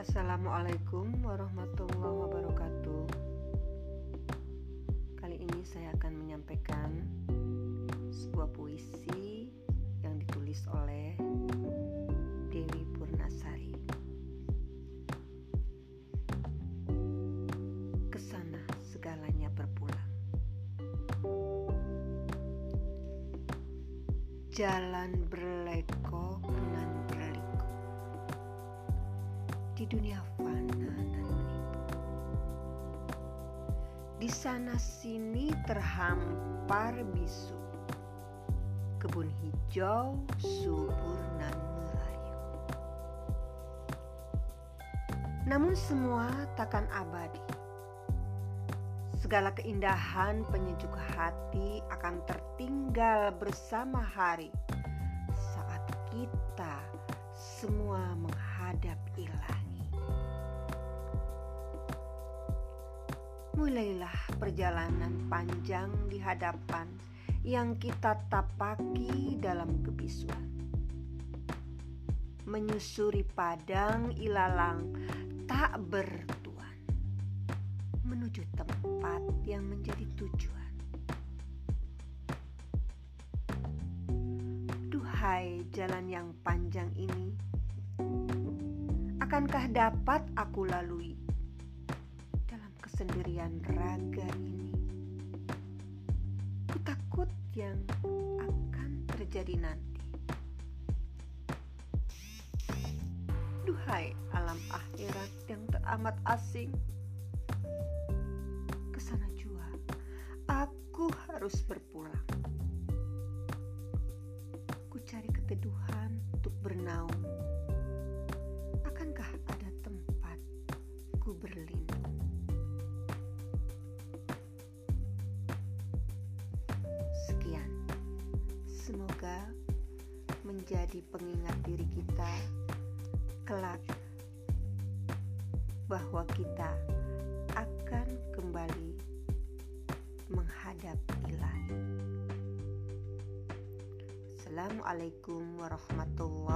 Assalamualaikum warahmatullahi wabarakatuh. Kali ini saya akan menyampaikan sebuah puisi yang ditulis oleh Dewi Purnasari. Ke sana segalanya berpulang. Jalan berlekok di dunia fana dan menipu. Di sana sini terhampar bisu, kebun hijau subur nan merayu. Namun semua takkan abadi. Segala keindahan penyejuk hati akan tertinggal bersama hari saat kita semua menghadap ilahi. Mulailah perjalanan panjang di hadapan yang kita tapaki dalam kebisuan. Menyusuri padang ilalang tak bertuan menuju tempat yang menjadi tujuan. Duhai jalan yang panjang ini, akankah dapat aku lalui kesendirian raga ini? Ku takut yang akan terjadi nanti. Duhai alam akhirat yang teramat asing, ke sana jua aku harus berpulang. Semoga menjadi pengingat diri kita kelak bahwa kita akan kembali menghadap ilahi. Assalamualaikum warahmatullahi.